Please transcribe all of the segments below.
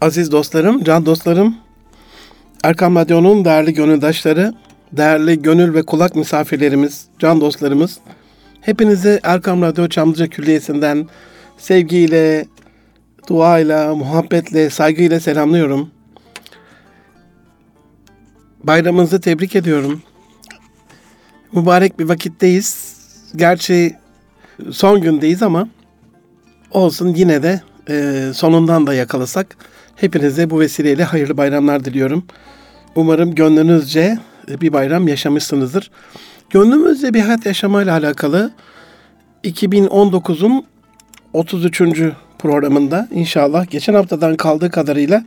Aziz dostlarım, can dostlarım, Erkam Radyo'nun değerli gönüldaşları, değerli gönül ve kulak misafirlerimiz, can dostlarımız, hepinizi Erkam Radyo Çamlıca Külliyesi'nden sevgiyle, duayla, muhabbetle, saygıyla selamlıyorum. Bayramınızı tebrik ediyorum. Mübarek bir vakitteyiz. Gerçi son gündeyiz ama olsun yine de e, sonundan da yakalasak hepinize bu vesileyle hayırlı bayramlar diliyorum. Umarım gönlünüzce bir bayram yaşamışsınızdır. Gönlümüzce bir hayat yaşamayla alakalı 2019'un 33. programında inşallah geçen haftadan kaldığı kadarıyla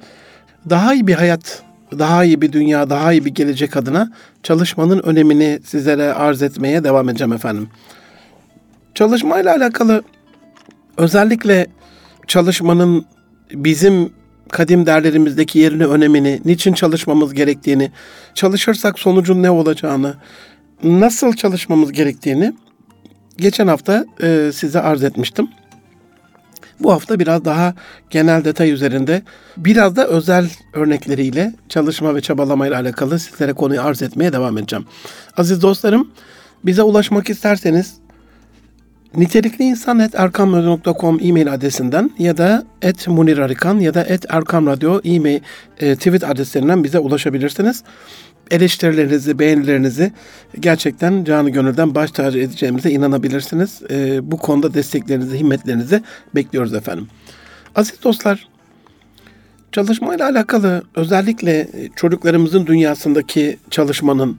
daha iyi bir hayat, daha iyi bir dünya, daha iyi bir gelecek adına çalışmanın önemini sizlere arz etmeye devam edeceğim efendim. Çalışmayla alakalı özellikle çalışmanın bizim kadim değerlerimizdeki yerini, önemini, niçin çalışmamız gerektiğini, çalışırsak sonucun ne olacağını, nasıl çalışmamız gerektiğini geçen hafta e, size arz etmiştim. Bu hafta biraz daha genel detay üzerinde, biraz da özel örnekleriyle çalışma ve çabalamayla alakalı sizlere konuyu arz etmeye devam edeceğim. Aziz dostlarım, bize ulaşmak isterseniz Nitelikli insan et erkamradyo.com e-mail adresinden ya da et Munir Arikan ya da et Erkam Radyo e-mail e, tweet adreslerinden bize ulaşabilirsiniz. Eleştirilerinizi, beğenilerinizi gerçekten canı gönülden baş tacı edeceğimize inanabilirsiniz. E, bu konuda desteklerinizi, himmetlerinizi bekliyoruz efendim. Aziz dostlar, çalışmayla alakalı özellikle çocuklarımızın dünyasındaki çalışmanın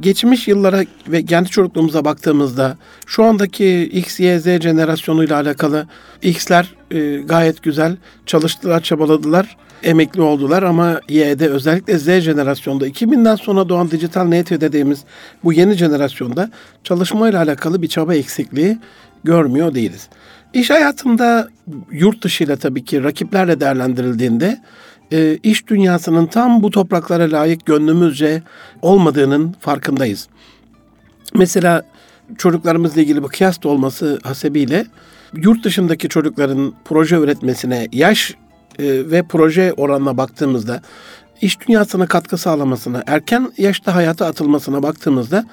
geçmiş yıllara ve kendi çocukluğumuza baktığımızda şu andaki X, Y, Z jenerasyonuyla alakalı X'ler e, gayet güzel çalıştılar, çabaladılar, emekli oldular ama Y'de özellikle Z jenerasyonda 2000'den sonra doğan dijital native dediğimiz bu yeni jenerasyonda çalışmayla alakalı bir çaba eksikliği görmüyor değiliz. İş hayatında yurt dışıyla tabii ki rakiplerle değerlendirildiğinde e, iş dünyasının tam bu topraklara layık gönlümüzce olmadığının farkındayız. Mesela çocuklarımızla ilgili bir kıyas olması hasebiyle yurt dışındaki çocukların proje üretmesine yaş e, ve proje oranına baktığımızda iş dünyasına katkı sağlamasına, erken yaşta hayata atılmasına baktığımızda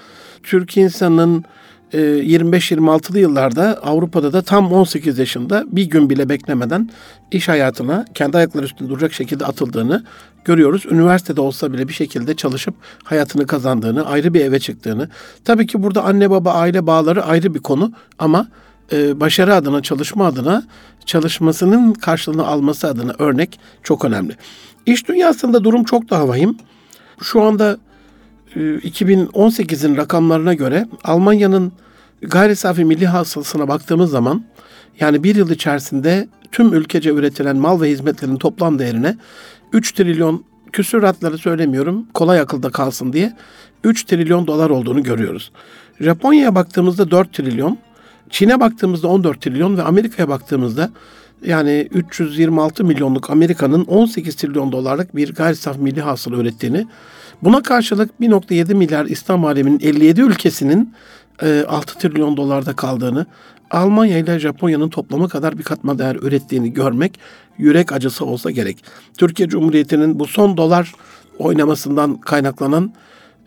Türk insanının 25-26'lı ee, yıllarda Avrupa'da da tam 18 yaşında bir gün bile beklemeden iş hayatına kendi ayakları üstünde duracak şekilde atıldığını görüyoruz. Üniversitede olsa bile bir şekilde çalışıp hayatını kazandığını, ayrı bir eve çıktığını. Tabii ki burada anne baba aile bağları ayrı bir konu ama e, başarı adına, çalışma adına, çalışmasının karşılığını alması adına örnek çok önemli. İş dünyasında durum çok daha vahim. Şu anda 2018'in ee, rakamlarına göre Almanya'nın gayri safi milli hasılasına baktığımız zaman yani bir yıl içerisinde tüm ülkece üretilen mal ve hizmetlerin toplam değerine 3 trilyon küsuratları söylemiyorum kolay akılda kalsın diye 3 trilyon dolar olduğunu görüyoruz. Japonya'ya baktığımızda 4 trilyon, Çin'e baktığımızda 14 trilyon ve Amerika'ya baktığımızda yani 326 milyonluk Amerika'nın 18 trilyon dolarlık bir gayri safi milli hasıla ürettiğini Buna karşılık 1.7 milyar İslam aleminin 57 ülkesinin 6 e, trilyon dolarda kaldığını, Almanya ile Japonya'nın toplamı kadar bir katma değer ürettiğini görmek yürek acısı olsa gerek. Türkiye Cumhuriyeti'nin bu son dolar oynamasından kaynaklanan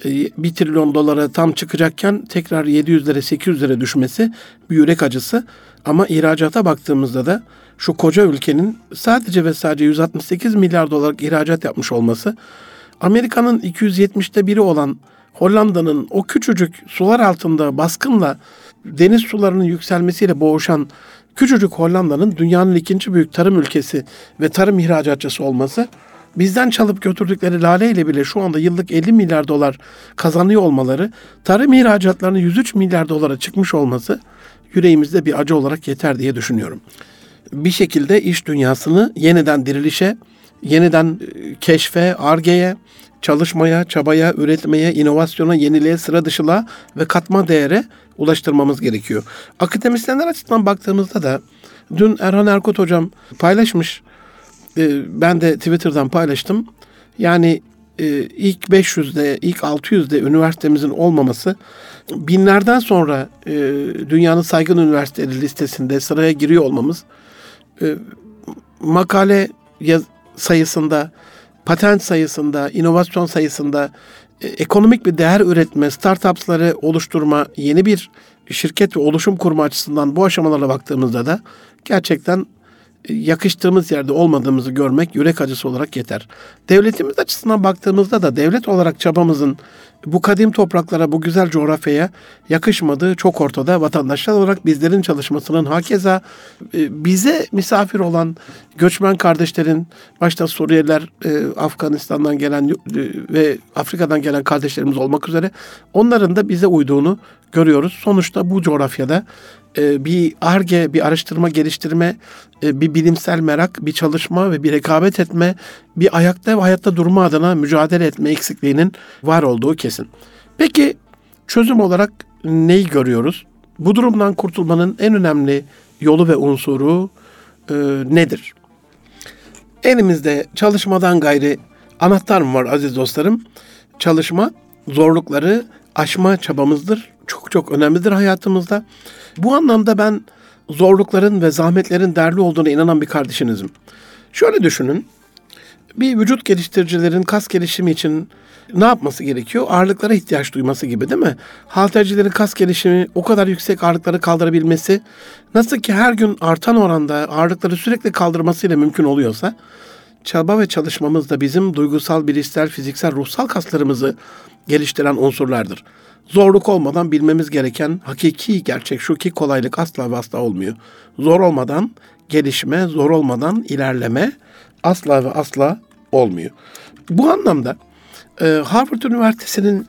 1 e, trilyon dolara tam çıkacakken tekrar 700'lere 800'lere düşmesi bir yürek acısı. Ama ihracata baktığımızda da şu koca ülkenin sadece ve sadece 168 milyar dolarlık ihracat yapmış olması Amerika'nın 270'te biri olan Hollanda'nın o küçücük sular altında baskınla deniz sularının yükselmesiyle boğuşan küçücük Hollanda'nın dünyanın ikinci büyük tarım ülkesi ve tarım ihracatçısı olması bizden çalıp götürdükleri lale ile bile şu anda yıllık 50 milyar dolar kazanıyor olmaları, tarım ihracatlarının 103 milyar dolara çıkmış olması yüreğimizde bir acı olarak yeter diye düşünüyorum. Bir şekilde iş dünyasını yeniden dirilişe, yeniden e, keşfe, argeye, çalışmaya, çabaya, üretmeye, inovasyona, yeniliğe, sıra dışılığa ve katma değere ulaştırmamız gerekiyor. Akademisyenler açısından baktığımızda da dün Erhan Erkut hocam paylaşmış. E, ben de Twitter'dan paylaştım. Yani e, ilk 500'de, ilk 600'de üniversitemizin olmaması binlerden sonra dünyanın saygın üniversiteleri listesinde sıraya giriyor olmamız makale yaz, sayısında, patent sayısında, inovasyon sayısında, e, ekonomik bir değer üretme, startupsları oluşturma, yeni bir şirket ve oluşum kurma açısından bu aşamalara baktığımızda da gerçekten yakıştığımız yerde olmadığımızı görmek yürek acısı olarak yeter. Devletimiz açısından baktığımızda da devlet olarak çabamızın bu kadim topraklara, bu güzel coğrafyaya yakışmadığı çok ortada. Vatandaşlar olarak bizlerin çalışmasının hakeza e, bize misafir olan göçmen kardeşlerin, başta Suriyeliler, e, Afganistan'dan gelen ve Afrika'dan gelen kardeşlerimiz olmak üzere onların da bize uyduğunu görüyoruz. Sonuçta bu coğrafyada e, bir arge, bir araştırma geliştirme, e, bir bilimsel merak, bir çalışma ve bir rekabet etme, bir ayakta ve hayatta durma adına mücadele etme eksikliğinin var olduğu kesin. Peki çözüm olarak neyi görüyoruz? Bu durumdan kurtulmanın en önemli yolu ve unsuru e, nedir? Elimizde çalışmadan gayri anahtar mı var aziz dostlarım? Çalışma zorlukları aşma çabamızdır. Çok çok önemlidir hayatımızda. Bu anlamda ben zorlukların ve zahmetlerin değerli olduğuna inanan bir kardeşinizim. Şöyle düşünün. Bir vücut geliştiricilerin kas gelişimi için ne yapması gerekiyor? Ağırlıklara ihtiyaç duyması gibi değil mi? Haltercilerin kas gelişimi o kadar yüksek ağırlıkları kaldırabilmesi nasıl ki her gün artan oranda ağırlıkları sürekli kaldırmasıyla mümkün oluyorsa çaba ve çalışmamız da bizim duygusal, bilişsel, fiziksel, ruhsal kaslarımızı geliştiren unsurlardır. Zorluk olmadan bilmemiz gereken hakiki gerçek şu ki kolaylık asla ve asla olmuyor. Zor olmadan gelişme, zor olmadan ilerleme asla ve asla olmuyor. Bu anlamda e, Harvard Üniversitesi'nin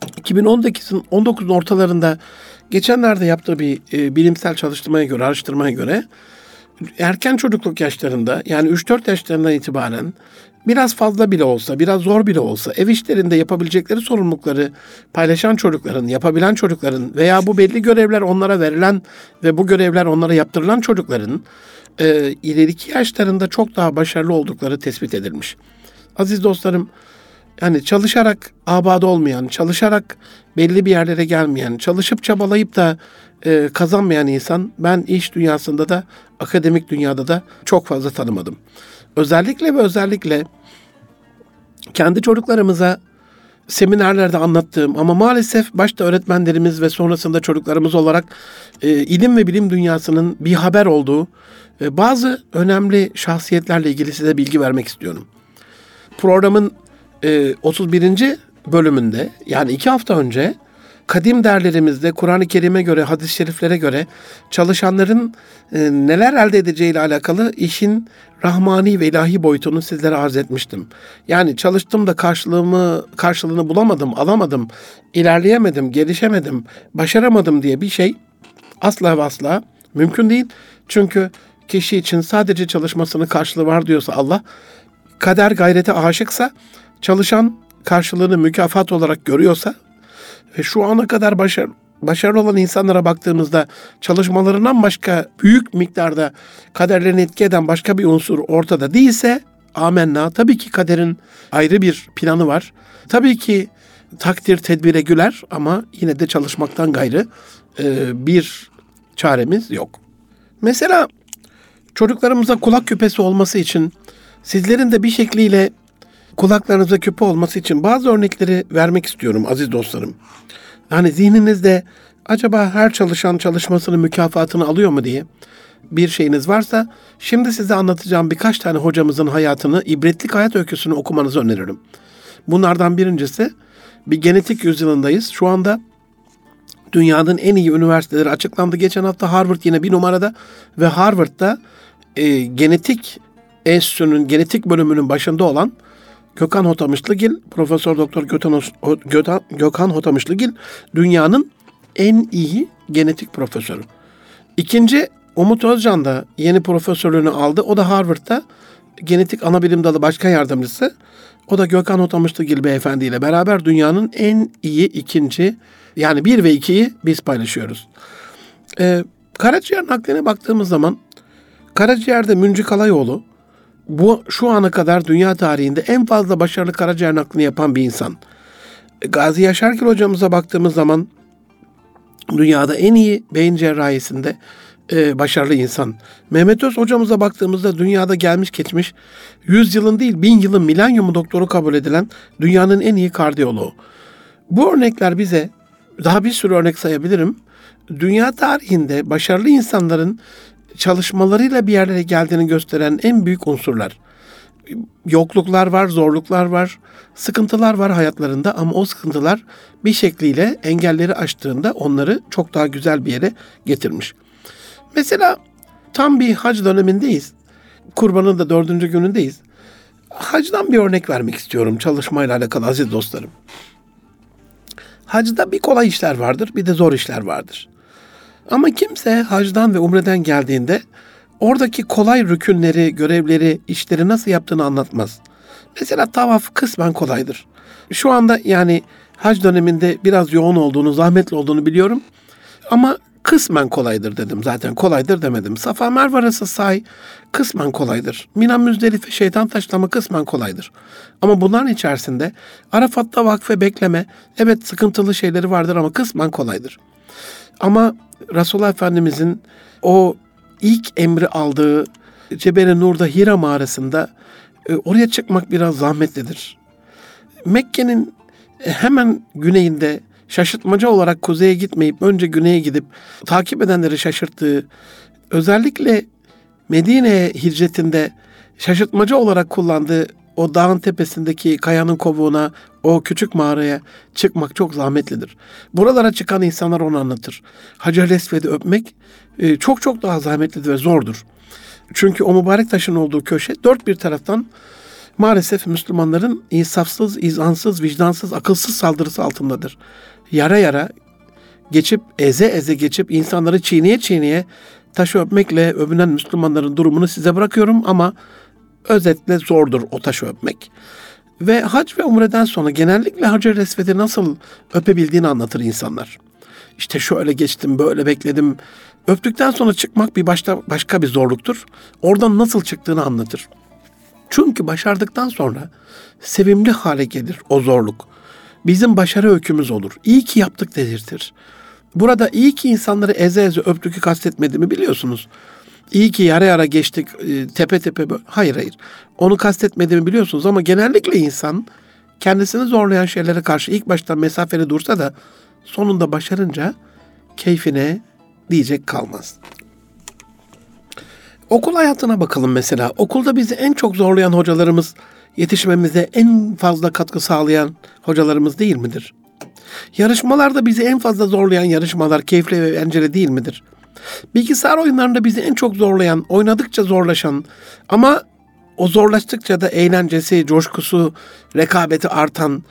2019'un 19'un ortalarında geçenlerde yaptığı bir e, bilimsel çalıştırmaya göre, araştırmaya göre erken çocukluk yaşlarında yani 3-4 yaşlarından itibaren biraz fazla bile olsa, biraz zor bile olsa ev işlerinde yapabilecekleri sorumlulukları paylaşan çocukların, yapabilen çocukların veya bu belli görevler onlara verilen ve bu görevler onlara yaptırılan çocukların e, ileriki yaşlarında çok daha başarılı oldukları tespit edilmiş. Aziz dostlarım, yani çalışarak abad olmayan, çalışarak belli bir yerlere gelmeyen, çalışıp çabalayıp da e, kazanmayan insan ben iş dünyasında da akademik dünyada da çok fazla tanımadım. Özellikle ve özellikle kendi çocuklarımıza seminerlerde anlattığım ama maalesef başta öğretmenlerimiz ve sonrasında çocuklarımız olarak e, ilim ve bilim dünyasının bir haber olduğu e, bazı önemli şahsiyetlerle ilgili size bilgi vermek istiyorum. Programın e, 31. bölümünde yani iki hafta önce kadim derlerimizde Kur'an-ı Kerim'e göre, hadis-i şeriflere göre çalışanların e, neler elde edeceğiyle alakalı işin rahmani ve ilahi boyutunu sizlere arz etmiştim. Yani çalıştım da karşılığımı karşılığını bulamadım, alamadım, ilerleyemedim, gelişemedim, başaramadım diye bir şey asla ve asla mümkün değil. Çünkü kişi için sadece çalışmasının karşılığı var diyorsa Allah, kader gayrete aşıksa, çalışan karşılığını mükafat olarak görüyorsa ve şu ana kadar başar, başarılı olan insanlara baktığımızda çalışmalarından başka büyük miktarda kaderlerini etki eden başka bir unsur ortada değilse amenna. Tabii ki kaderin ayrı bir planı var. Tabii ki takdir tedbire güler ama yine de çalışmaktan gayrı e, bir çaremiz yok. Mesela çocuklarımıza kulak küpesi olması için sizlerin de bir şekliyle kulaklarınıza küpe olması için bazı örnekleri vermek istiyorum aziz dostlarım. Yani zihninizde acaba her çalışan çalışmasının mükafatını alıyor mu diye bir şeyiniz varsa şimdi size anlatacağım birkaç tane hocamızın hayatını, ibretlik hayat öyküsünü okumanızı öneririm. Bunlardan birincisi bir genetik yüzyılındayız. Şu anda dünyanın en iyi üniversiteleri açıklandı. Geçen hafta Harvard yine bir numarada ve Harvard'da e, genetik enstitünün, genetik bölümünün başında olan Gökhan Hotamışlıgil, Profesör Doktor Gökhan, Hotamışlıgil dünyanın en iyi genetik profesörü. İkinci Umut Özcan da yeni profesörlüğünü aldı. O da Harvard'da genetik anabilim dalı başkan yardımcısı. O da Gökhan Hotamışlıgil beyefendi ile beraber dünyanın en iyi ikinci yani bir ve ikiyi biz paylaşıyoruz. Ee, karaciğer nakline baktığımız zaman karaciğerde Münci Kalayoğlu bu şu ana kadar dünya tarihinde en fazla başarılı karaciğer naklini yapan bir insan. Gazi Yaşargil hocamıza baktığımız zaman dünyada en iyi beyin cerrahisinde e, başarılı insan. Mehmet Öz hocamıza baktığımızda dünyada gelmiş geçmiş 100 yılın değil 1000 yılın milenyumu doktoru kabul edilen dünyanın en iyi kardiyoloğu. Bu örnekler bize daha bir sürü örnek sayabilirim. Dünya tarihinde başarılı insanların çalışmalarıyla bir yerlere geldiğini gösteren en büyük unsurlar. Yokluklar var, zorluklar var, sıkıntılar var hayatlarında ama o sıkıntılar bir şekliyle engelleri aştığında onları çok daha güzel bir yere getirmiş. Mesela tam bir hac dönemindeyiz. Kurbanın da dördüncü günündeyiz. Hacdan bir örnek vermek istiyorum çalışmayla alakalı aziz dostlarım. Hacda bir kolay işler vardır, bir de zor işler vardır. Ama kimse hacdan ve umreden geldiğinde oradaki kolay rükünleri, görevleri, işleri nasıl yaptığını anlatmaz. Mesela tavaf kısmen kolaydır. Şu anda yani hac döneminde biraz yoğun olduğunu, zahmetli olduğunu biliyorum. Ama kısmen kolaydır dedim zaten. Kolaydır demedim. Safa Merve arası say kısmen kolaydır. Mina Müzdelife şeytan taşlama kısmen kolaydır. Ama bunların içerisinde Arafat'ta vakfe bekleme evet sıkıntılı şeyleri vardır ama kısmen kolaydır. Ama Resulullah Efendimizin o ilk emri aldığı Cebel-i Nur'da Hira mağarasında e, oraya çıkmak biraz zahmetlidir. Mekke'nin hemen güneyinde şaşırtmacı olarak kuzeye gitmeyip önce güneye gidip takip edenleri şaşırttığı, özellikle Medine'ye hicretinde şaşırtmacı olarak kullandığı o dağın tepesindeki kayanın kovuğuna, o küçük mağaraya çıkmak çok zahmetlidir. Buralara çıkan insanlar onu anlatır. Hacer Esved'i öpmek e, çok çok daha zahmetlidir ve zordur. Çünkü o mübarek taşın olduğu köşe dört bir taraftan maalesef Müslümanların insafsız, izansız, vicdansız, akılsız saldırısı altındadır. Yara yara geçip, eze eze geçip insanları çiğneye çiğneye taşı öpmekle övünen Müslümanların durumunu size bırakıyorum ama özetle zordur o taşı öpmek. Ve hac ve umreden sonra genellikle Hacer Esved'i nasıl öpebildiğini anlatır insanlar. İşte şöyle geçtim, böyle bekledim. Öptükten sonra çıkmak bir başta başka bir zorluktur. Oradan nasıl çıktığını anlatır. Çünkü başardıktan sonra sevimli hale gelir o zorluk. Bizim başarı öykümüz olur. İyi ki yaptık dedirtir. Burada iyi ki insanları eze eze öptükü kastetmediğimi biliyorsunuz. İyi ki yara yara geçtik e, tepe tepe. Hayır hayır. Onu kastetmediğimi biliyorsunuz ama genellikle insan kendisini zorlayan şeylere karşı ilk başta mesafeli dursa da sonunda başarınca keyfine diyecek kalmaz. Okul hayatına bakalım mesela. Okulda bizi en çok zorlayan hocalarımız, yetişmemize en fazla katkı sağlayan hocalarımız değil midir? Yarışmalarda bizi en fazla zorlayan yarışmalar keyifli ve eğlenceli değil midir? Bilgisayar oyunlarında bizi en çok zorlayan, oynadıkça zorlaşan ama o zorlaştıkça da eğlencesi, coşkusu, rekabeti artan,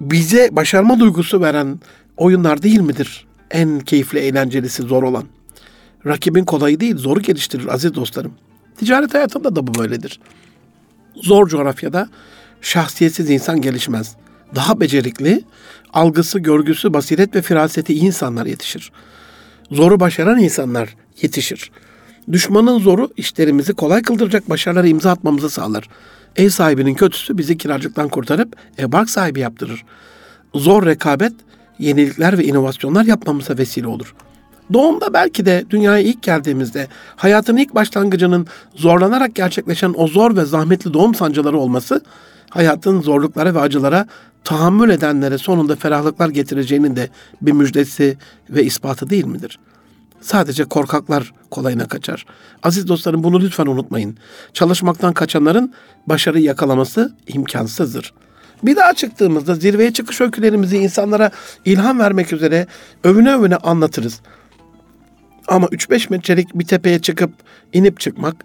bize başarma duygusu veren oyunlar değil midir? En keyifli, eğlencelisi, zor olan. Rakibin kolayı değil, zoru geliştirir aziz dostlarım. Ticaret hayatında da bu böyledir. Zor coğrafyada şahsiyetsiz insan gelişmez. Daha becerikli, algısı, görgüsü, basiret ve firaseti iyi insanlar yetişir. Zoru başaran insanlar yetişir. Düşmanın zoru işlerimizi kolay kıldıracak başarılara imza atmamızı sağlar. Ev sahibinin kötüsü bizi kiracılıktan kurtarıp ev bark sahibi yaptırır. Zor rekabet yenilikler ve inovasyonlar yapmamıza vesile olur.'' Doğumda belki de dünyaya ilk geldiğimizde hayatın ilk başlangıcının zorlanarak gerçekleşen o zor ve zahmetli doğum sancıları olması hayatın zorluklara ve acılara tahammül edenlere sonunda ferahlıklar getireceğinin de bir müjdesi ve ispatı değil midir? Sadece korkaklar kolayına kaçar. Aziz dostlarım bunu lütfen unutmayın. Çalışmaktan kaçanların başarı yakalaması imkansızdır. Bir daha çıktığımızda zirveye çıkış öykülerimizi insanlara ilham vermek üzere övüne övüne anlatırız. Ama 3-5 metrelik bir tepeye çıkıp inip çıkmak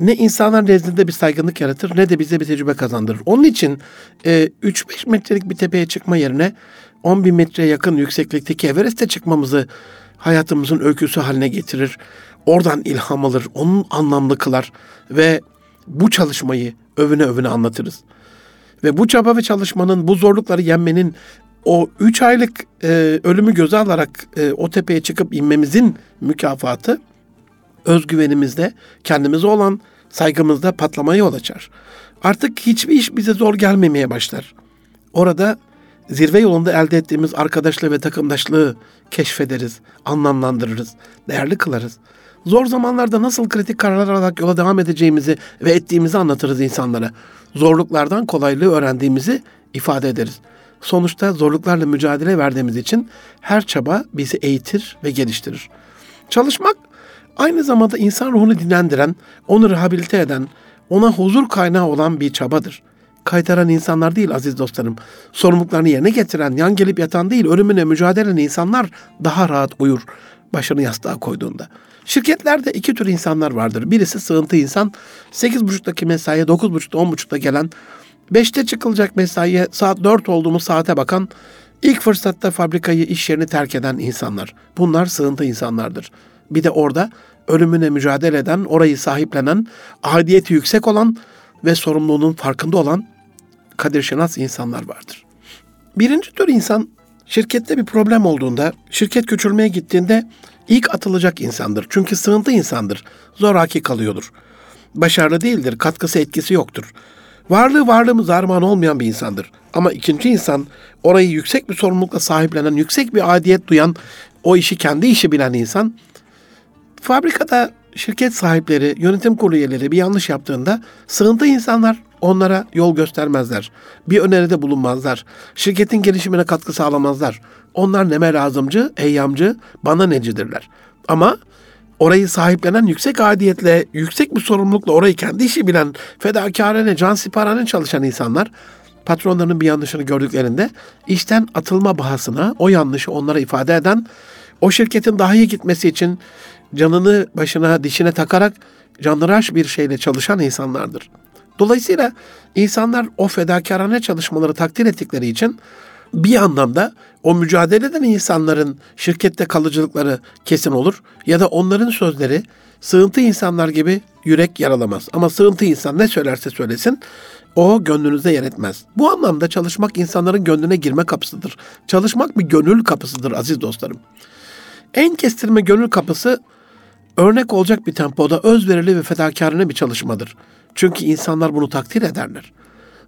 ne insanlar nezdinde bir saygınlık yaratır ne de bize bir tecrübe kazandırır. Onun için e, 3-5 metrelik bir tepeye çıkma yerine 10 bin metreye yakın yükseklikteki Everest'e çıkmamızı hayatımızın öyküsü haline getirir. Oradan ilham alır, onun anlamlı kılar ve bu çalışmayı övüne övüne anlatırız. Ve bu çaba ve çalışmanın, bu zorlukları yenmenin o üç aylık e, ölümü göze alarak e, o tepeye çıkıp inmemizin mükafatı özgüvenimizde, kendimize olan saygımızda patlamaya yol açar. Artık hiçbir iş bize zor gelmemeye başlar. Orada zirve yolunda elde ettiğimiz arkadaşlığı ve takımdaşlığı keşfederiz, anlamlandırırız, değerli kılarız. Zor zamanlarda nasıl kritik kararlar alarak yola devam edeceğimizi ve ettiğimizi anlatırız insanlara. Zorluklardan kolaylığı öğrendiğimizi ifade ederiz. Sonuçta zorluklarla mücadele verdiğimiz için her çaba bizi eğitir ve geliştirir. Çalışmak aynı zamanda insan ruhunu dinlendiren, onu rehabilite eden, ona huzur kaynağı olan bir çabadır. Kaytaran insanlar değil aziz dostlarım. Sorumluluklarını yerine getiren, yan gelip yatan değil, ölümüne mücadele eden insanlar daha rahat uyur başını yastığa koyduğunda. Şirketlerde iki tür insanlar vardır. Birisi sığıntı insan, 8.30'daki mesaiye 9.30'da 10.30'da gelen, 5'te çıkılacak mesaiye saat 4 olduğumuz saate bakan, ilk fırsatta fabrikayı, iş yerini terk eden insanlar. Bunlar sığıntı insanlardır. Bir de orada ölümüne mücadele eden, orayı sahiplenen, aidiyeti yüksek olan ve sorumluluğunun farkında olan kadir şinas insanlar vardır. Birinci tür insan şirkette bir problem olduğunda, şirket küçülmeye gittiğinde ilk atılacak insandır. Çünkü sığıntı insandır. Zoraki kalıyordur. Başarılı değildir, katkısı etkisi yoktur. Varlığı varlığımız armağan olmayan bir insandır. Ama ikinci insan orayı yüksek bir sorumlulukla sahiplenen, yüksek bir adiyet duyan, o işi kendi işi bilen insan fabrikada şirket sahipleri, yönetim kurulu üyeleri bir yanlış yaptığında sığıntı insanlar onlara yol göstermezler. Bir öneride bulunmazlar. Şirketin gelişimine katkı sağlamazlar. Onlar neme lazımcı, eyyamcı, bana necidirler. Ama orayı sahiplenen yüksek adiyetle, yüksek bir sorumlulukla orayı kendi işi bilen, fedakarane, can siparane çalışan insanlar patronlarının bir yanlışını gördüklerinde işten atılma bahasına o yanlışı onlara ifade eden, o şirketin daha iyi gitmesi için canını başına, dişine takarak canlıraş bir şeyle çalışan insanlardır. Dolayısıyla insanlar o fedakarane çalışmaları takdir ettikleri için bir anlamda o mücadele eden insanların şirkette kalıcılıkları kesin olur ya da onların sözleri sığıntı insanlar gibi yürek yaralamaz. Ama sığıntı insan ne söylerse söylesin o gönlünüzde yer etmez. Bu anlamda çalışmak insanların gönlüne girme kapısıdır. Çalışmak bir gönül kapısıdır aziz dostlarım. En kestirme gönül kapısı örnek olacak bir tempoda özverili ve fedakarane bir çalışmadır. Çünkü insanlar bunu takdir ederler.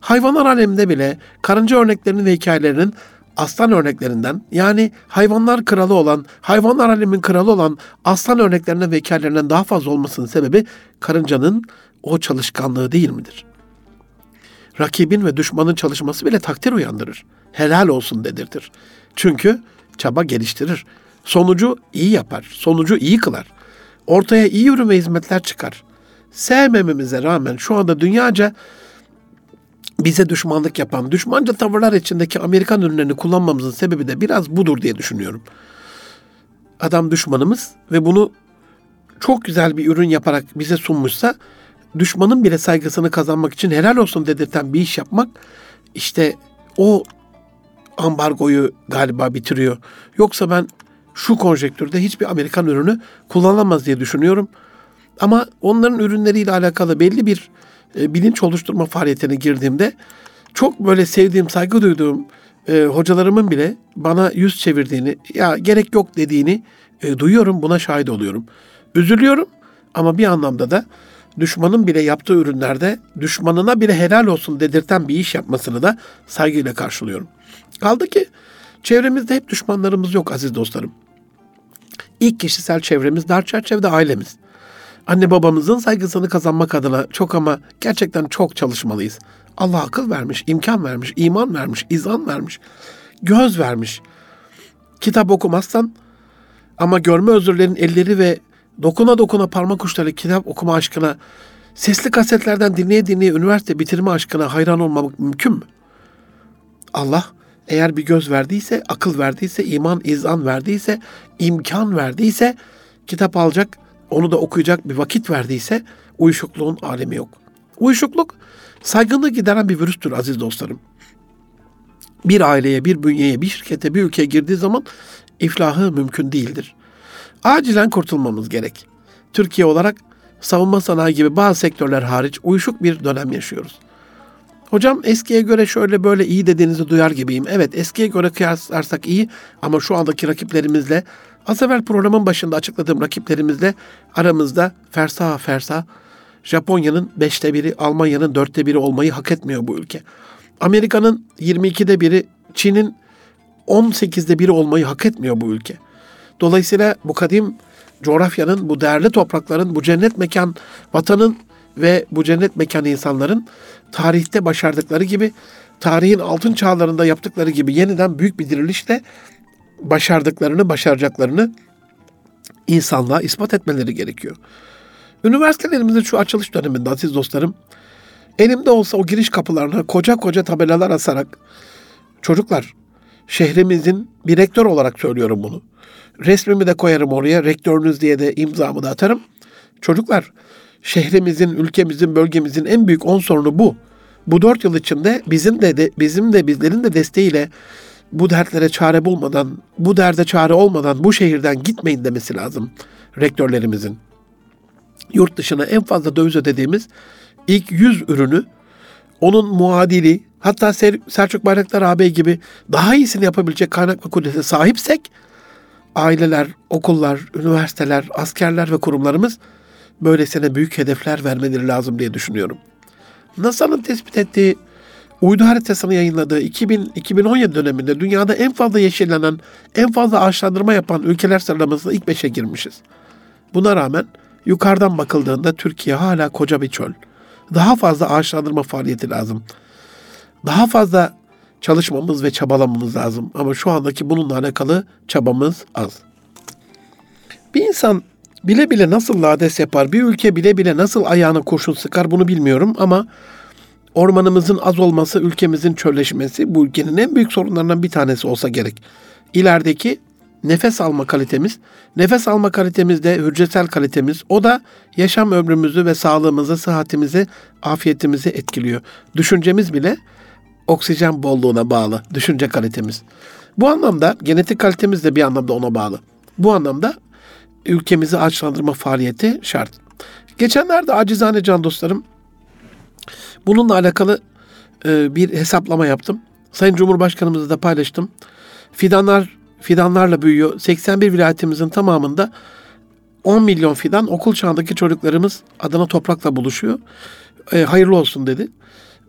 Hayvanlar aleminde bile karınca örneklerinin ve hikayelerinin aslan örneklerinden yani hayvanlar kralı olan, hayvanlar alemin kralı olan aslan örneklerinden ve hikayelerinden daha fazla olmasının sebebi karıncanın o çalışkanlığı değil midir? Rakibin ve düşmanın çalışması bile takdir uyandırır. Helal olsun dedirtir. Çünkü çaba geliştirir. Sonucu iyi yapar. Sonucu iyi kılar. Ortaya iyi ürün ve hizmetler çıkar. Sevmememize rağmen şu anda dünyaca bize düşmanlık yapan, düşmanca tavırlar içindeki Amerikan ürünlerini kullanmamızın sebebi de biraz budur diye düşünüyorum. Adam düşmanımız ve bunu çok güzel bir ürün yaparak bize sunmuşsa düşmanın bile saygısını kazanmak için helal olsun dedirten bir iş yapmak işte o ambargoyu galiba bitiriyor. Yoksa ben şu konjektürde hiçbir Amerikan ürünü kullanılamaz diye düşünüyorum. Ama onların ürünleriyle alakalı belli bir e, bilinç oluşturma faaliyetine girdiğimde çok böyle sevdiğim, saygı duyduğum e, hocalarımın bile bana yüz çevirdiğini, ya gerek yok dediğini e, duyuyorum, buna şahit oluyorum. Üzülüyorum ama bir anlamda da düşmanın bile yaptığı ürünlerde düşmanına bile helal olsun dedirten bir iş yapmasını da saygıyla karşılıyorum. Kaldı ki çevremizde hep düşmanlarımız yok aziz dostlarım. İlk kişisel çevremiz dar çerçevede ailemiz. Anne babamızın saygısını kazanmak adına çok ama gerçekten çok çalışmalıyız. Allah akıl vermiş, imkan vermiş, iman vermiş, izan vermiş, göz vermiş. Kitap okumazsan ama görme özürlerin elleri ve dokuna dokuna parmak uçları kitap okuma aşkına, sesli kasetlerden dinleye dinleye üniversite bitirme aşkına hayran olmamak mümkün mü? Allah eğer bir göz verdiyse, akıl verdiyse, iman, izan verdiyse, imkan verdiyse kitap alacak, onu da okuyacak bir vakit verdiyse uyuşukluğun alemi yok. Uyuşukluk saygınlığı gideren bir virüstür aziz dostlarım. Bir aileye, bir bünyeye, bir şirkete, bir ülkeye girdiği zaman iflahı mümkün değildir. Acilen kurtulmamız gerek. Türkiye olarak savunma sanayi gibi bazı sektörler hariç uyuşuk bir dönem yaşıyoruz. Hocam eskiye göre şöyle böyle iyi dediğinizi duyar gibiyim. Evet eskiye göre kıyaslarsak iyi ama şu andaki rakiplerimizle az evvel programın başında açıkladığım rakiplerimizle aramızda fersa fersa Japonya'nın beşte biri, Almanya'nın dörtte biri olmayı hak etmiyor bu ülke. Amerika'nın 22'de biri, Çin'in 18'de biri olmayı hak etmiyor bu ülke. Dolayısıyla bu kadim coğrafyanın, bu değerli toprakların, bu cennet mekan vatanın ve bu cennet mekan insanların tarihte başardıkları gibi, tarihin altın çağlarında yaptıkları gibi yeniden büyük bir dirilişle başardıklarını, başaracaklarını insanlığa ispat etmeleri gerekiyor. Üniversitelerimizin şu açılış döneminde aziz dostlarım, elimde olsa o giriş kapılarına koca koca tabelalar asarak, çocuklar şehrimizin bir rektör olarak söylüyorum bunu. Resmimi de koyarım oraya, rektörünüz diye de imzamı da atarım. Çocuklar, şehrimizin, ülkemizin, bölgemizin en büyük on sorunu bu. Bu dört yıl içinde bizim de, de bizim de bizlerin de desteğiyle bu dertlere çare bulmadan, bu derde çare olmadan bu şehirden gitmeyin demesi lazım rektörlerimizin. Yurt dışına en fazla döviz ödediğimiz ilk 100 ürünü onun muadili hatta Selçuk Bayraktar ağabey gibi daha iyisini yapabilecek kaynak ve kudrete sahipsek aileler, okullar, üniversiteler, askerler ve kurumlarımız böylesine büyük hedefler vermeleri lazım diye düşünüyorum. NASA'nın tespit ettiği uydu haritasını yayınladığı 2000-2017 döneminde dünyada en fazla yeşillenen, en fazla ağaçlandırma yapan ülkeler sıralamasına ilk beşe girmişiz. Buna rağmen yukarıdan bakıldığında Türkiye hala koca bir çöl. Daha fazla ağaçlandırma faaliyeti lazım. Daha fazla çalışmamız ve çabalamamız lazım. Ama şu andaki bununla alakalı çabamız az. Bir insan bile bile nasıl lades yapar, bir ülke bile bile nasıl ayağına kurşun sıkar bunu bilmiyorum ama ormanımızın az olması, ülkemizin çölleşmesi bu ülkenin en büyük sorunlarından bir tanesi olsa gerek. İlerideki nefes alma kalitemiz, nefes alma kalitemiz de hücresel kalitemiz, o da yaşam ömrümüzü ve sağlığımızı, sıhhatimizi, afiyetimizi etkiliyor. Düşüncemiz bile oksijen bolluğuna bağlı, düşünce kalitemiz. Bu anlamda genetik kalitemiz de bir anlamda ona bağlı. Bu anlamda ülkemizi ağaçlandırma faaliyeti şart. Geçenlerde acizane can dostlarım bununla alakalı e, bir hesaplama yaptım. Sayın Cumhurbaşkanımızla da paylaştım. Fidanlar fidanlarla büyüyor. 81 vilayetimizin tamamında 10 milyon fidan okul çağındaki çocuklarımız adına toprakla buluşuyor. E, hayırlı olsun dedi.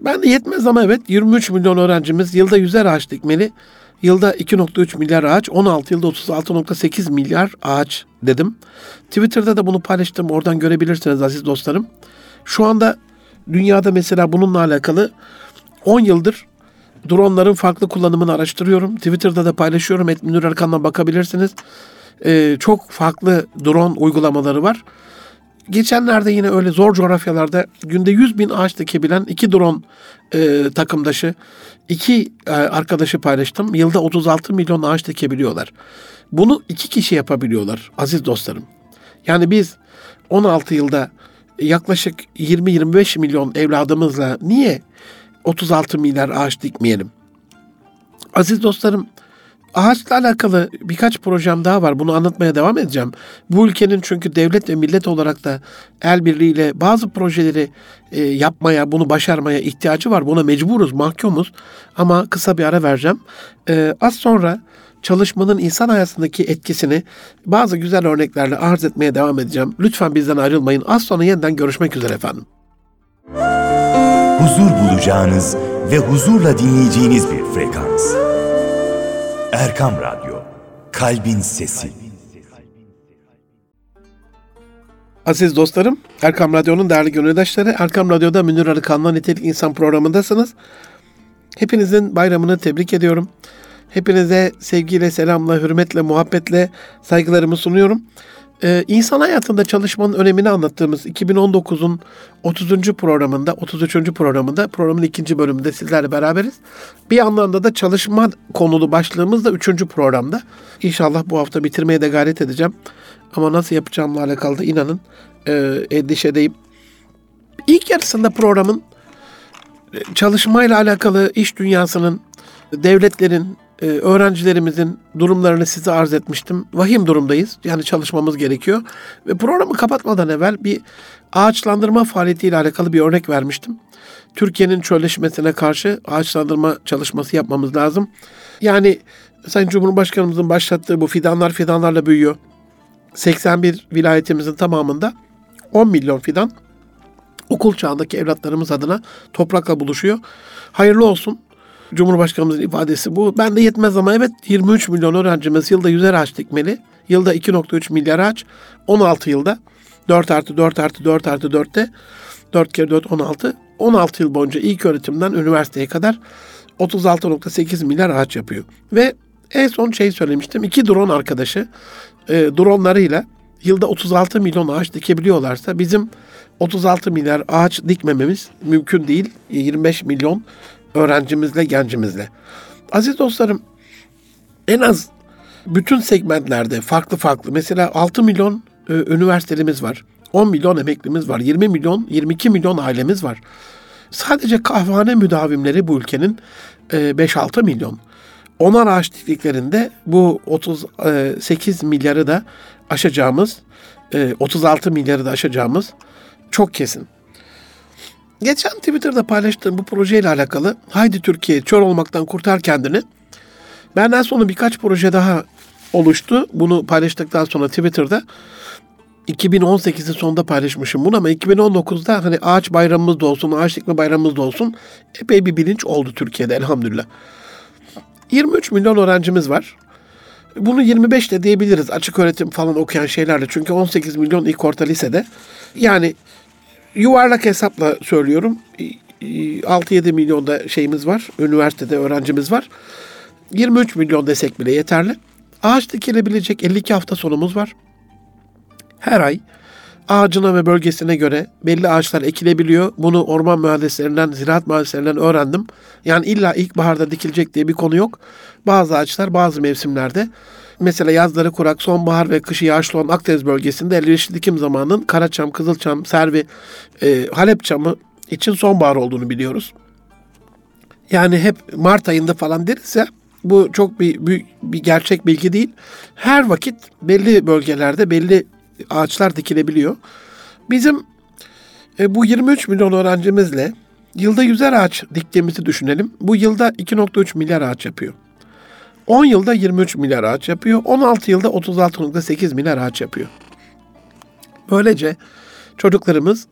Ben de yetmez ama evet 23 milyon öğrencimiz yılda 100'er ağaç dikmeli. Yılda 2.3 milyar ağaç, 16 yılda 36.8 milyar ağaç dedim. Twitter'da da bunu paylaştım. Oradan görebilirsiniz aziz dostlarım. Şu anda dünyada mesela bununla alakalı 10 yıldır dronların farklı kullanımını araştırıyorum. Twitter'da da paylaşıyorum. Et Münir Erkan'dan bakabilirsiniz. Ee, çok farklı drone uygulamaları var. Geçenlerde yine öyle zor coğrafyalarda günde 100 bin ağaç dikebilen iki drone e, takımdaşı, iki e, arkadaşı paylaştım. Yılda 36 milyon ağaç dikebiliyorlar. Bunu iki kişi yapabiliyorlar aziz dostlarım. Yani biz 16 yılda yaklaşık 20-25 milyon evladımızla niye 36 milyar ağaç dikmeyelim? Aziz dostlarım, ağaçla alakalı birkaç projem daha var. Bunu anlatmaya devam edeceğim. Bu ülkenin çünkü devlet ve millet olarak da el birliğiyle bazı projeleri e, yapmaya, bunu başarmaya ihtiyacı var. Buna mecburuz, mahkumuz. Ama kısa bir ara vereceğim. E, az sonra çalışmanın insan hayatındaki etkisini bazı güzel örneklerle arz etmeye devam edeceğim. Lütfen bizden ayrılmayın. Az sonra yeniden görüşmek üzere efendim. Huzur bulacağınız ve huzurla dinleyeceğiniz bir frekans. Erkam Radyo, Kalbin Sesi. Aziz dostlarım, Erkam Radyo'nun değerli gönüldaşları, Erkam Radyo'da Münir Arıkan'la Nitelik İnsan programındasınız. Hepinizin bayramını tebrik ediyorum. Hepinize sevgiyle, selamla, hürmetle, muhabbetle saygılarımı sunuyorum. Ee, insan hayatında çalışmanın önemini anlattığımız 2019'un 30. programında, 33. programında, programın ikinci bölümünde sizlerle beraberiz. Bir anlamda da çalışma konulu başlığımız da 3. programda. İnşallah bu hafta bitirmeye de gayret edeceğim. Ama nasıl yapacağımla alakalı da inanın e, endişedeyim. İlk yarısında programın e, çalışmayla alakalı iş dünyasının, devletlerin, e, öğrencilerimizin durumlarını size arz etmiştim. Vahim durumdayız. Yani çalışmamız gerekiyor. Ve programı kapatmadan evvel bir ağaçlandırma faaliyetiyle alakalı bir örnek vermiştim. Türkiye'nin çölleşmesine karşı ağaçlandırma çalışması yapmamız lazım. Yani Sayın Cumhurbaşkanımızın başlattığı bu fidanlar fidanlarla büyüyor. 81 vilayetimizin tamamında 10 milyon fidan okul çağındaki evlatlarımız adına toprakla buluşuyor. Hayırlı olsun. Cumhurbaşkanımızın ifadesi bu. Ben de yetmez ama evet 23 milyon öğrencimiz yılda 100'er ağaç dikmeli. Yılda 2.3 milyar ağaç. 16 yılda 4 artı 4 artı 4 artı 4'te 4 kere 4 16. 16 yıl boyunca ilk öğretimden üniversiteye kadar 36.8 milyar ağaç yapıyor. Ve en son şey söylemiştim. iki drone arkadaşı e, dronlarıyla yılda 36 milyon ağaç dikebiliyorlarsa bizim 36 milyar ağaç dikmememiz mümkün değil. 25 milyon öğrencimizle, gencimizle. Aziz dostlarım en az bütün segmentlerde farklı farklı mesela 6 milyon e, üniversitelimiz var. 10 milyon emeklimiz var. 20 milyon, 22 milyon ailemiz var. Sadece kahvehane müdavimleri bu ülkenin e, 5-6 milyon. Onar ağaç diktiklerinde bu 38 milyarı da aşacağımız, e, 36 milyarı da aşacağımız çok kesin. Geçen Twitter'da paylaştığım bu projeyle alakalı Haydi Türkiye çöl olmaktan kurtar kendini. Benden sonra birkaç proje daha oluştu. Bunu paylaştıktan sonra Twitter'da 2018'in sonunda paylaşmışım bunu ama 2019'da hani ağaç bayramımız da olsun, ağaç dikme bayramımız da olsun epey bir bilinç oldu Türkiye'de elhamdülillah. 23 milyon öğrencimiz var. Bunu 25 de diyebiliriz açık öğretim falan okuyan şeylerle. Çünkü 18 milyon ilk orta lisede. Yani yuvarlak hesapla söylüyorum. 6-7 milyonda şeyimiz var. Üniversitede öğrencimiz var. 23 milyon desek bile yeterli. Ağaç dikilebilecek 52 hafta sonumuz var. Her ay ağacına ve bölgesine göre belli ağaçlar ekilebiliyor. Bunu orman mühendislerinden, ziraat mühendislerinden öğrendim. Yani illa ilkbaharda dikilecek diye bir konu yok. Bazı ağaçlar bazı mevsimlerde mesela yazları kurak, sonbahar ve kışı yağışlı olan Akdeniz bölgesinde elverişli dikim zamanının Karaçam, Kızılçam, Servi, e, Halep çamı için sonbahar olduğunu biliyoruz. Yani hep Mart ayında falan ya bu çok bir, bir, bir gerçek bilgi değil. Her vakit belli bölgelerde belli ağaçlar dikilebiliyor. Bizim e, bu 23 milyon öğrencimizle yılda 100'er ağaç diktiğimizi düşünelim. Bu yılda 2.3 milyar ağaç yapıyor. 10 yılda 23 milyar ağaç yapıyor. 16 yılda 36.8 milyar ağaç yapıyor. Böylece çocuklarımız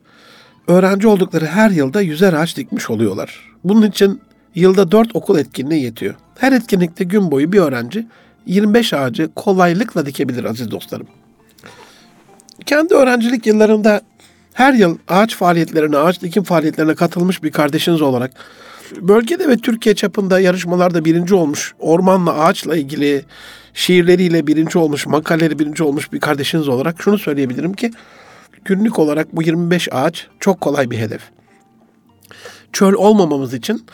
öğrenci oldukları her yılda 100'er ağaç dikmiş oluyorlar. Bunun için yılda 4 okul etkinliği yetiyor. Her etkinlikte gün boyu bir öğrenci 25 ağacı kolaylıkla dikebilir aziz dostlarım. Kendi öğrencilik yıllarında her yıl ağaç faaliyetlerine, ağaç dikim faaliyetlerine katılmış bir kardeşiniz olarak bölgede ve Türkiye çapında yarışmalarda birinci olmuş, ormanla ağaçla ilgili şiirleriyle birinci olmuş, makaleleri birinci olmuş bir kardeşiniz olarak şunu söyleyebilirim ki günlük olarak bu 25 ağaç çok kolay bir hedef. Çöl olmamamız için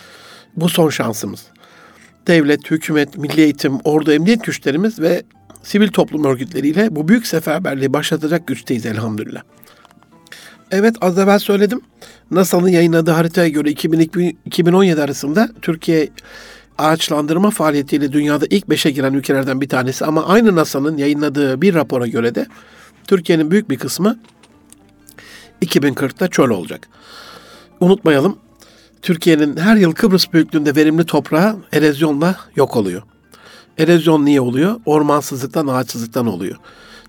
bu son şansımız. Devlet, hükümet, milli eğitim, ordu, emniyet güçlerimiz ve sivil toplum örgütleriyle bu büyük seferberliği başlatacak güçteyiz elhamdülillah. Evet az evvel söyledim. NASA'nın yayınladığı haritaya göre 2002-2017 arasında Türkiye ağaçlandırma faaliyetiyle dünyada ilk beşe giren ülkelerden bir tanesi ama aynı NASA'nın yayınladığı bir rapora göre de Türkiye'nin büyük bir kısmı 2040'ta çöl olacak. Unutmayalım Türkiye'nin her yıl Kıbrıs büyüklüğünde verimli toprağı erozyonla yok oluyor. Erozyon niye oluyor? Ormansızlıktan, ağaçsızlıktan oluyor.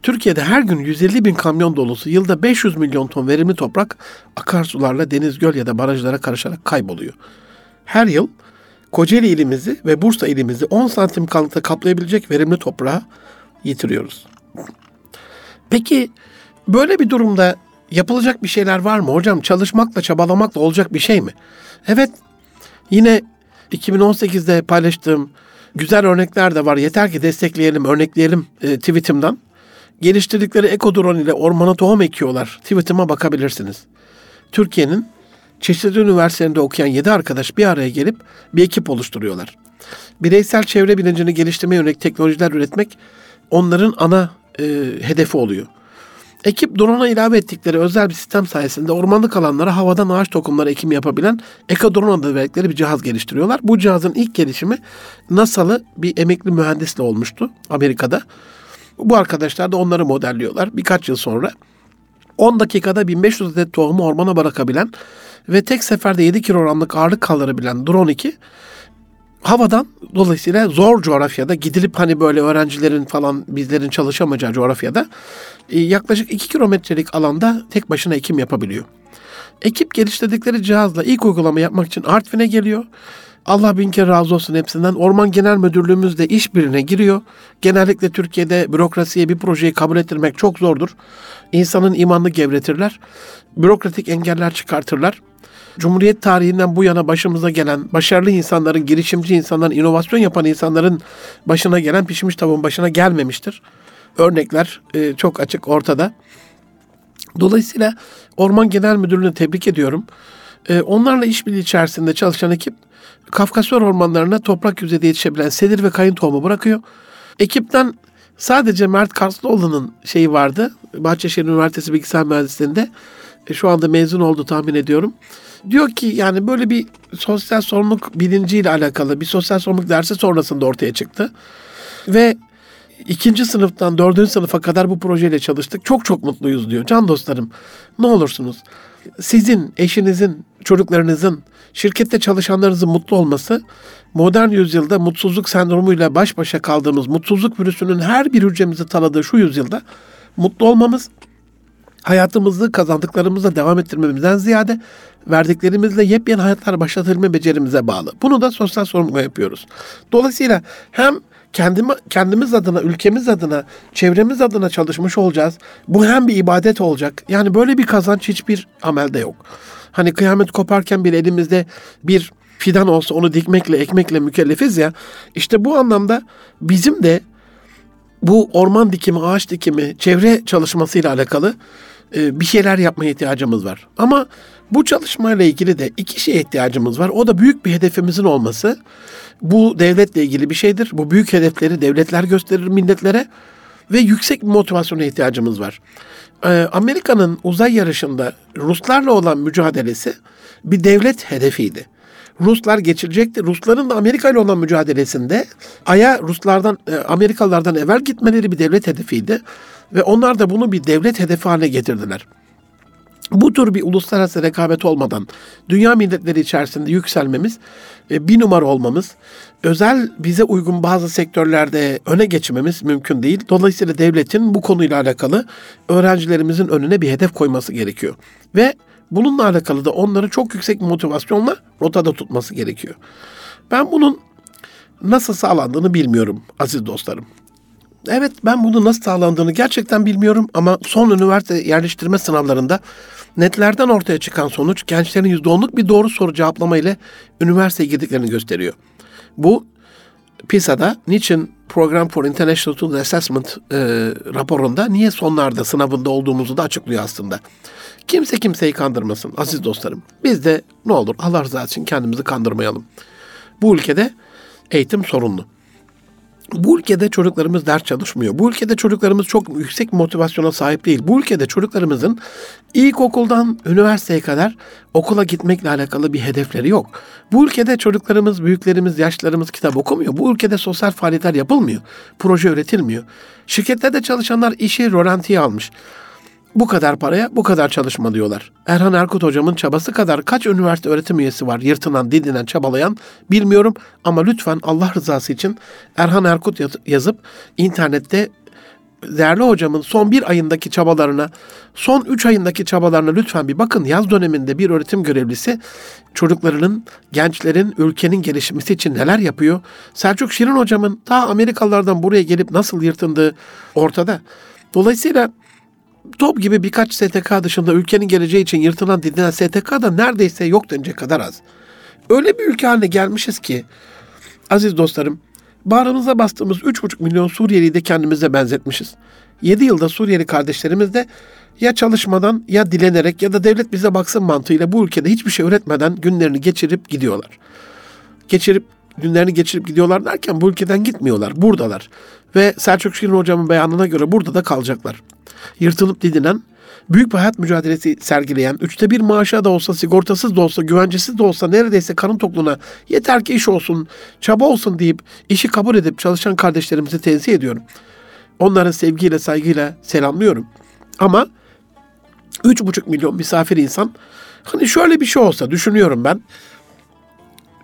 Türkiye'de her gün 150 bin kamyon dolusu yılda 500 milyon ton verimli toprak akarsularla deniz, göl ya da barajlara karışarak kayboluyor. Her yıl Kocaeli ilimizi ve Bursa ilimizi 10 santim kalınlıkta kaplayabilecek verimli toprağı yitiriyoruz. Peki böyle bir durumda yapılacak bir şeyler var mı? Hocam çalışmakla çabalamakla olacak bir şey mi? Evet yine 2018'de paylaştığım güzel örnekler de var. Yeter ki destekleyelim, örnekleyelim e, tweetimden. Geliştirdikleri ekodrone ile ormana tohum ekiyorlar. Tweetime bakabilirsiniz. Türkiye'nin çeşitli üniversitelerinde okuyan 7 arkadaş bir araya gelip bir ekip oluşturuyorlar. Bireysel çevre bilincini geliştirmeye yönelik teknolojiler üretmek onların ana e, hedefi oluyor. Ekip drone'a ilave ettikleri özel bir sistem sayesinde ormanlık alanlara havadan ağaç tohumları ekimi yapabilen Ekadrone adı verdikleri bir cihaz geliştiriyorlar. Bu cihazın ilk gelişimi NASA'lı bir emekli mühendisle olmuştu Amerika'da. Bu arkadaşlar da onları modelliyorlar. Birkaç yıl sonra 10 dakikada 1500 adet tohumu ormana bırakabilen ve tek seferde 7 kilogramlık ağırlık kaldırabilen Drone 2 havadan dolayısıyla zor coğrafyada gidilip hani böyle öğrencilerin falan bizlerin çalışamayacağı coğrafyada e, yaklaşık 2 kilometrelik alanda tek başına ekim yapabiliyor. Ekip geliştirdikleri cihazla ilk uygulama yapmak için Artvin'e geliyor Allah bin kere razı olsun hepsinden. Orman Genel Müdürlüğümüz de işbirine giriyor. Genellikle Türkiye'de bürokrasiye bir projeyi kabul ettirmek çok zordur. İnsanın imanını gevretirler. Bürokratik engeller çıkartırlar. Cumhuriyet tarihinden bu yana başımıza gelen başarılı insanların, girişimci insanların, inovasyon yapan insanların başına gelen pişmiş tavuğun başına gelmemiştir. Örnekler e, çok açık ortada. Dolayısıyla Orman Genel Müdürlüğü'nü tebrik ediyorum. E, onlarla işbirliği içerisinde çalışan ekip Kafkasya ormanlarına toprak yüzeyde yetişebilen sedir ve kayın tohumu bırakıyor. Ekipten sadece Mert Karslıoğlu'nun şeyi vardı. Bahçeşehir Üniversitesi Bilgisayar Mühendisliği'nde. E, şu anda mezun oldu tahmin ediyorum. Diyor ki yani böyle bir sosyal sorumluluk bilinciyle alakalı bir sosyal sorumluluk dersi sonrasında ortaya çıktı. Ve ikinci sınıftan dördüncü sınıfa kadar bu projeyle çalıştık. Çok çok mutluyuz diyor. Can dostlarım ne olursunuz sizin, eşinizin, çocuklarınızın, şirkette çalışanlarınızın mutlu olması modern yüzyılda mutsuzluk sendromuyla baş başa kaldığımız mutsuzluk virüsünün her bir hücremizi tanıdığı şu yüzyılda mutlu olmamız hayatımızı kazandıklarımızla devam ettirmemizden ziyade verdiklerimizle yepyeni hayatlar başlatabilme becerimize bağlı. Bunu da sosyal sorumlulukla yapıyoruz. Dolayısıyla hem kendimi, kendimiz adına, ülkemiz adına, çevremiz adına çalışmış olacağız. Bu hem bir ibadet olacak. Yani böyle bir kazanç hiçbir amelde yok. Hani kıyamet koparken bir elimizde bir fidan olsa onu dikmekle, ekmekle mükellefiz ya. İşte bu anlamda bizim de bu orman dikimi, ağaç dikimi, çevre çalışmasıyla alakalı e, bir şeyler yapmaya ihtiyacımız var. Ama bu çalışmayla ilgili de iki şeye ihtiyacımız var. O da büyük bir hedefimizin olması. Bu devletle ilgili bir şeydir. Bu büyük hedefleri devletler gösterir milletlere ve yüksek bir motivasyona ihtiyacımız var. Ee, Amerika'nın uzay yarışında Ruslarla olan mücadelesi bir devlet hedefiydi. Ruslar geçirecekti. Rusların da Amerika ile olan mücadelesinde Ay'a Ruslardan, e, Amerikalılardan evvel gitmeleri bir devlet hedefiydi. Ve onlar da bunu bir devlet hedefi haline getirdiler. Bu tür bir uluslararası rekabet olmadan dünya milletleri içerisinde yükselmemiz, e, bir numara olmamız, özel bize uygun bazı sektörlerde öne geçmemiz mümkün değil. Dolayısıyla devletin bu konuyla alakalı öğrencilerimizin önüne bir hedef koyması gerekiyor. Ve bununla alakalı da onları çok yüksek motivasyonla rotada tutması gerekiyor. Ben bunun nasıl sağlandığını bilmiyorum aziz dostlarım. Evet ben bunu nasıl sağlandığını gerçekten bilmiyorum ama son üniversite yerleştirme sınavlarında netlerden ortaya çıkan sonuç gençlerin %10'luk bir doğru soru cevaplama ile üniversiteye girdiklerini gösteriyor. Bu PISA'da niçin Program for International Student Assessment e, raporunda niye sonlarda sınavında olduğumuzu da açıklıyor aslında. Kimse kimseyi kandırmasın aziz dostlarım. Biz de ne olur Allah rızası için kendimizi kandırmayalım. Bu ülkede eğitim sorunlu. Bu ülkede çocuklarımız ders çalışmıyor. Bu ülkede çocuklarımız çok yüksek motivasyona sahip değil. Bu ülkede çocuklarımızın ilkokuldan üniversiteye kadar okula gitmekle alakalı bir hedefleri yok. Bu ülkede çocuklarımız, büyüklerimiz, yaşlarımız kitap okumuyor. Bu ülkede sosyal faaliyetler yapılmıyor. Proje üretilmiyor. Şirketlerde çalışanlar işi rolantiye almış. Bu kadar paraya bu kadar çalışma diyorlar. Erhan Erkut hocamın çabası kadar kaç üniversite öğretim üyesi var yırtınan, didinen, çabalayan bilmiyorum. Ama lütfen Allah rızası için Erhan Erkut yazıp internette değerli hocamın son bir ayındaki çabalarına, son üç ayındaki çabalarına lütfen bir bakın. Yaz döneminde bir öğretim görevlisi çocuklarının, gençlerin, ülkenin gelişmesi için neler yapıyor? Selçuk Şirin hocamın ta Amerikalılardan buraya gelip nasıl yırtındığı ortada. Dolayısıyla top gibi birkaç STK dışında ülkenin geleceği için yırtılan didinen STK da neredeyse yok denecek kadar az. Öyle bir ülke haline gelmişiz ki aziz dostlarım bağrımıza bastığımız 3,5 milyon Suriyeli'yi de kendimize benzetmişiz. 7 yılda Suriyeli kardeşlerimiz de ya çalışmadan ya dilenerek ya da devlet bize baksın mantığıyla bu ülkede hiçbir şey üretmeden günlerini geçirip gidiyorlar. Geçirip günlerini geçirip gidiyorlar derken bu ülkeden gitmiyorlar. Buradalar. Ve Selçuk Şirin hocamın beyanına göre burada da kalacaklar yırtılıp didinen, büyük bir hayat mücadelesi sergileyen, üçte bir maaşa da olsa, sigortasız da olsa, güvencesiz de olsa neredeyse karın tokluğuna yeter ki iş olsun, çaba olsun deyip işi kabul edip çalışan kardeşlerimizi tenzih ediyorum. Onları sevgiyle, saygıyla selamlıyorum. Ama üç buçuk milyon misafir insan hani şöyle bir şey olsa düşünüyorum ben.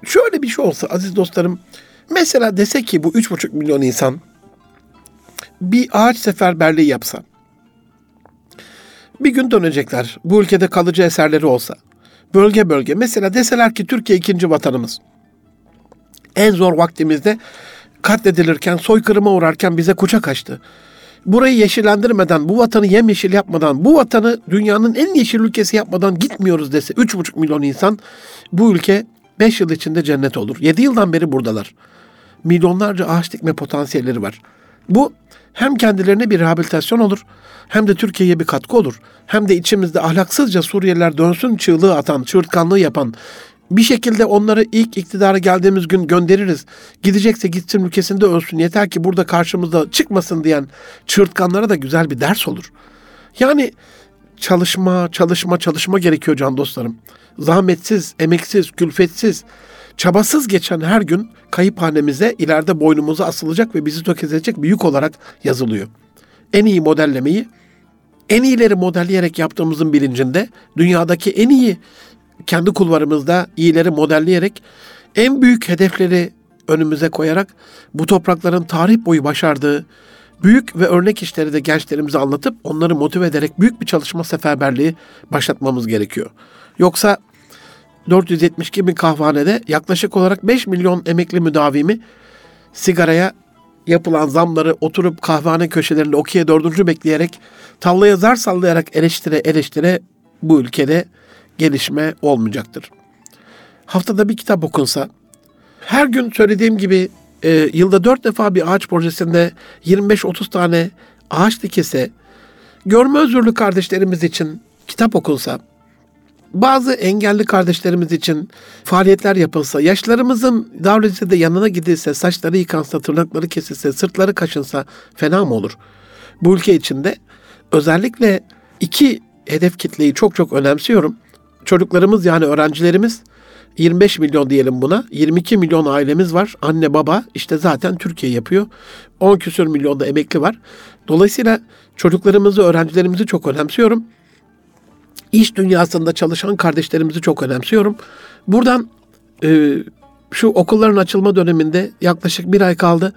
Şöyle bir şey olsa aziz dostlarım mesela dese ki bu üç buçuk milyon insan bir ağaç seferberliği yapsa bir gün dönecekler. Bu ülkede kalıcı eserleri olsa. Bölge bölge. Mesela deseler ki Türkiye ikinci vatanımız. En zor vaktimizde katledilirken, soykırıma uğrarken bize kucak açtı. Burayı yeşillendirmeden, bu vatanı yemyeşil yapmadan, bu vatanı dünyanın en yeşil ülkesi yapmadan gitmiyoruz dese 3,5 milyon insan bu ülke 5 yıl içinde cennet olur. 7 yıldan beri buradalar. Milyonlarca ağaç dikme potansiyelleri var. Bu hem kendilerine bir rehabilitasyon olur, hem de Türkiye'ye bir katkı olur. Hem de içimizde ahlaksızca Suriyeliler dönsün çığlığı atan, çığırtkanlığı yapan, bir şekilde onları ilk iktidara geldiğimiz gün göndeririz. Gidecekse gitsin ülkesinde ölsün. Yeter ki burada karşımızda çıkmasın diyen çığırtkanlara da güzel bir ders olur. Yani çalışma, çalışma, çalışma gerekiyor can dostlarım. Zahmetsiz, emeksiz, külfetsiz, çabasız geçen her gün kayıp hanemize ileride boynumuza asılacak ve bizi tökezleyecek bir yük olarak yazılıyor. En iyi modellemeyi en iyileri modelleyerek yaptığımızın bilincinde dünyadaki en iyi kendi kulvarımızda iyileri modelleyerek en büyük hedefleri önümüze koyarak bu toprakların tarih boyu başardığı büyük ve örnek işleri de gençlerimize anlatıp onları motive ederek büyük bir çalışma seferberliği başlatmamız gerekiyor. Yoksa 472 bin kahvanede yaklaşık olarak 5 milyon emekli müdavimi sigaraya yapılan zamları oturup kahvehane köşelerinde okuya dördüncü bekleyerek tavlaya zar sallayarak eleştire eleştire bu ülkede gelişme olmayacaktır. Haftada bir kitap okunsa, her gün söylediğim gibi e, yılda dört defa bir ağaç projesinde 25-30 tane ağaç dikilse, görme özürlü kardeşlerimiz için kitap okunsa, bazı engelli kardeşlerimiz için faaliyetler yapılsa, yaşlarımızın davranışta da yanına gidilse, saçları yıkansa, tırnakları kesilse, sırtları kaşınsa fena mı olur? Bu ülke içinde özellikle iki hedef kitleyi çok çok önemsiyorum. Çocuklarımız yani öğrencilerimiz 25 milyon diyelim buna. 22 milyon ailemiz var. Anne baba işte zaten Türkiye yapıyor. 10 küsür milyon da emekli var. Dolayısıyla çocuklarımızı, öğrencilerimizi çok önemsiyorum. İş dünyasında çalışan kardeşlerimizi çok önemsiyorum. Buradan e, şu okulların açılma döneminde yaklaşık bir ay kaldı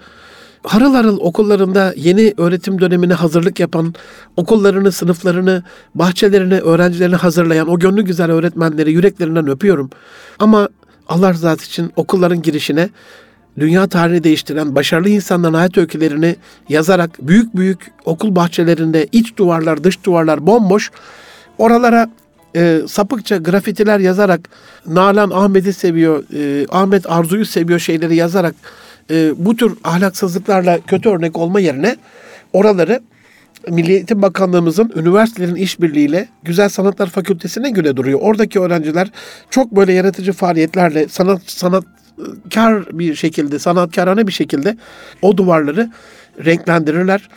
harıl harıl okullarında yeni öğretim dönemine hazırlık yapan, okullarını, sınıflarını, bahçelerini, öğrencilerini hazırlayan o gönlü güzel öğretmenleri yüreklerinden öpüyorum. Ama Allah rızası için okulların girişine dünya tarihini değiştiren başarılı insanların hayat öykülerini yazarak büyük büyük okul bahçelerinde iç duvarlar, dış duvarlar bomboş oralara e, sapıkça grafitiler yazarak Nalan Ahmet'i seviyor, e, Ahmet Arzu'yu seviyor şeyleri yazarak e, bu tür ahlaksızlıklarla kötü örnek olma yerine oraları Milli Eğitim Bakanlığımızın üniversitelerin işbirliğiyle Güzel Sanatlar Fakültesine göre duruyor. Oradaki öğrenciler çok böyle yaratıcı faaliyetlerle sanat sanat kar bir şekilde, sanatkarane bir şekilde o duvarları renklendirirler.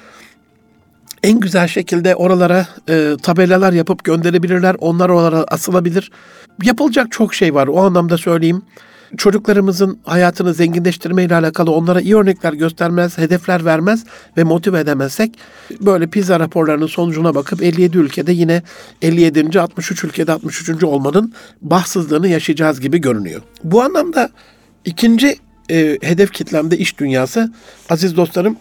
En güzel şekilde oralara e, tabelalar yapıp gönderebilirler. Onlar oralara asılabilir. Yapılacak çok şey var. O anlamda söyleyeyim çocuklarımızın hayatını zenginleştirme ile alakalı onlara iyi örnekler göstermez, hedefler vermez ve motive edemezsek böyle pizza raporlarının sonucuna bakıp 57 ülkede yine 57. 63 ülkede 63. olmanın bahtsızlığını yaşayacağız gibi görünüyor. Bu anlamda ikinci e, hedef kitlemde iş dünyası. Aziz dostlarım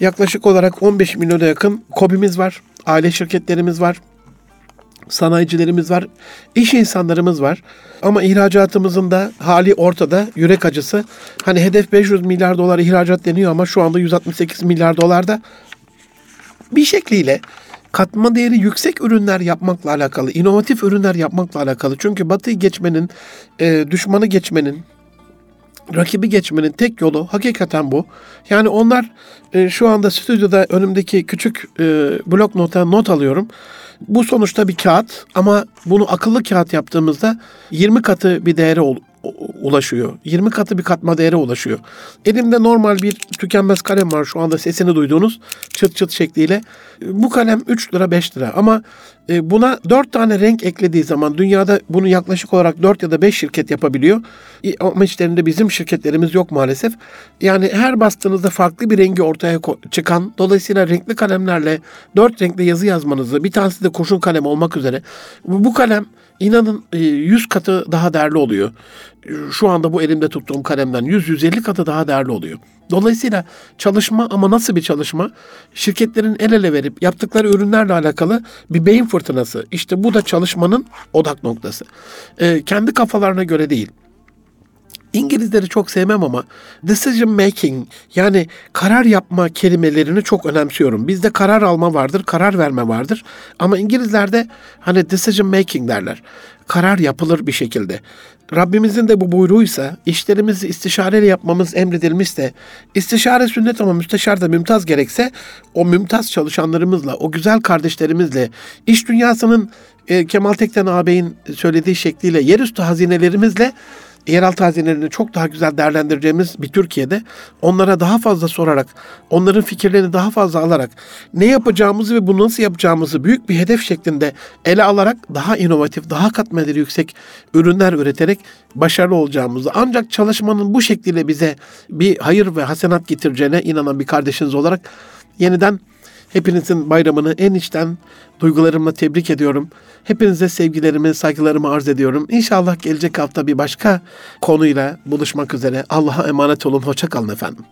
yaklaşık olarak 15 milyona yakın kobimiz var, aile şirketlerimiz var, sanayicilerimiz var, iş insanlarımız var. Ama ihracatımızın da hali ortada, yürek acısı. Hani hedef 500 milyar dolar ihracat deniyor ama şu anda 168 milyar dolarda bir şekliyle katma değeri yüksek ürünler yapmakla alakalı, inovatif ürünler yapmakla alakalı. Çünkü batıyı geçmenin, e, düşmanı geçmenin, rakibi geçmenin tek yolu hakikaten bu. Yani onlar e, şu anda stüdyoda önümdeki küçük e, blok nota not alıyorum. Bu sonuçta bir kağıt ama bunu akıllı kağıt yaptığımızda 20 katı bir değere ulaşıyor. 20 katı bir katma değere ulaşıyor. Elimde normal bir tükenmez kalem var şu anda sesini duyduğunuz çıt çıt şekliyle. Bu kalem 3 lira 5 lira ama e, buna 4 tane renk eklediği zaman dünyada bunu yaklaşık olarak 4 ya da 5 şirket yapabiliyor. Ama içlerinde bizim şirketlerimiz yok maalesef. Yani her bastığınızda farklı bir rengi ortaya çıkan dolayısıyla renkli kalemlerle 4 renkli yazı yazmanızı bir tanesi de kurşun kalem olmak üzere bu kalem inanın 100 e, katı daha değerli oluyor. Şu anda bu elimde tuttuğum kalemden 100-150 katı daha değerli oluyor. Dolayısıyla çalışma ama nasıl bir çalışma? Şirketlerin el ele verip yaptıkları ürünlerle alakalı bir beyin fırtınası. İşte bu da çalışmanın odak noktası. Ee, kendi kafalarına göre değil İngilizleri çok sevmem ama decision making yani karar yapma kelimelerini çok önemsiyorum. Bizde karar alma vardır, karar verme vardır. Ama İngilizlerde hani decision making derler. Karar yapılır bir şekilde. Rabbimizin de bu buyruğuysa işlerimizi istişareyle yapmamız emredilmişse istişare sünnet ama müsteşar da mümtaz gerekse o mümtaz çalışanlarımızla o güzel kardeşlerimizle iş dünyasının e, Kemal Tekten ağabeyin söylediği şekliyle yerüstü hazinelerimizle yeraltı hazinelerini çok daha güzel değerlendireceğimiz bir Türkiye'de onlara daha fazla sorarak, onların fikirlerini daha fazla alarak ne yapacağımızı ve bunu nasıl yapacağımızı büyük bir hedef şeklinde ele alarak daha inovatif, daha katmerleri yüksek ürünler üreterek başarılı olacağımızı ancak çalışmanın bu şekliyle bize bir hayır ve hasenat getireceğine inanan bir kardeşiniz olarak yeniden Hepinizin bayramını en içten duygularımla tebrik ediyorum. Hepinize sevgilerimi, saygılarımı arz ediyorum. İnşallah gelecek hafta bir başka konuyla buluşmak üzere. Allah'a emanet olun. Hoşça kalın efendim.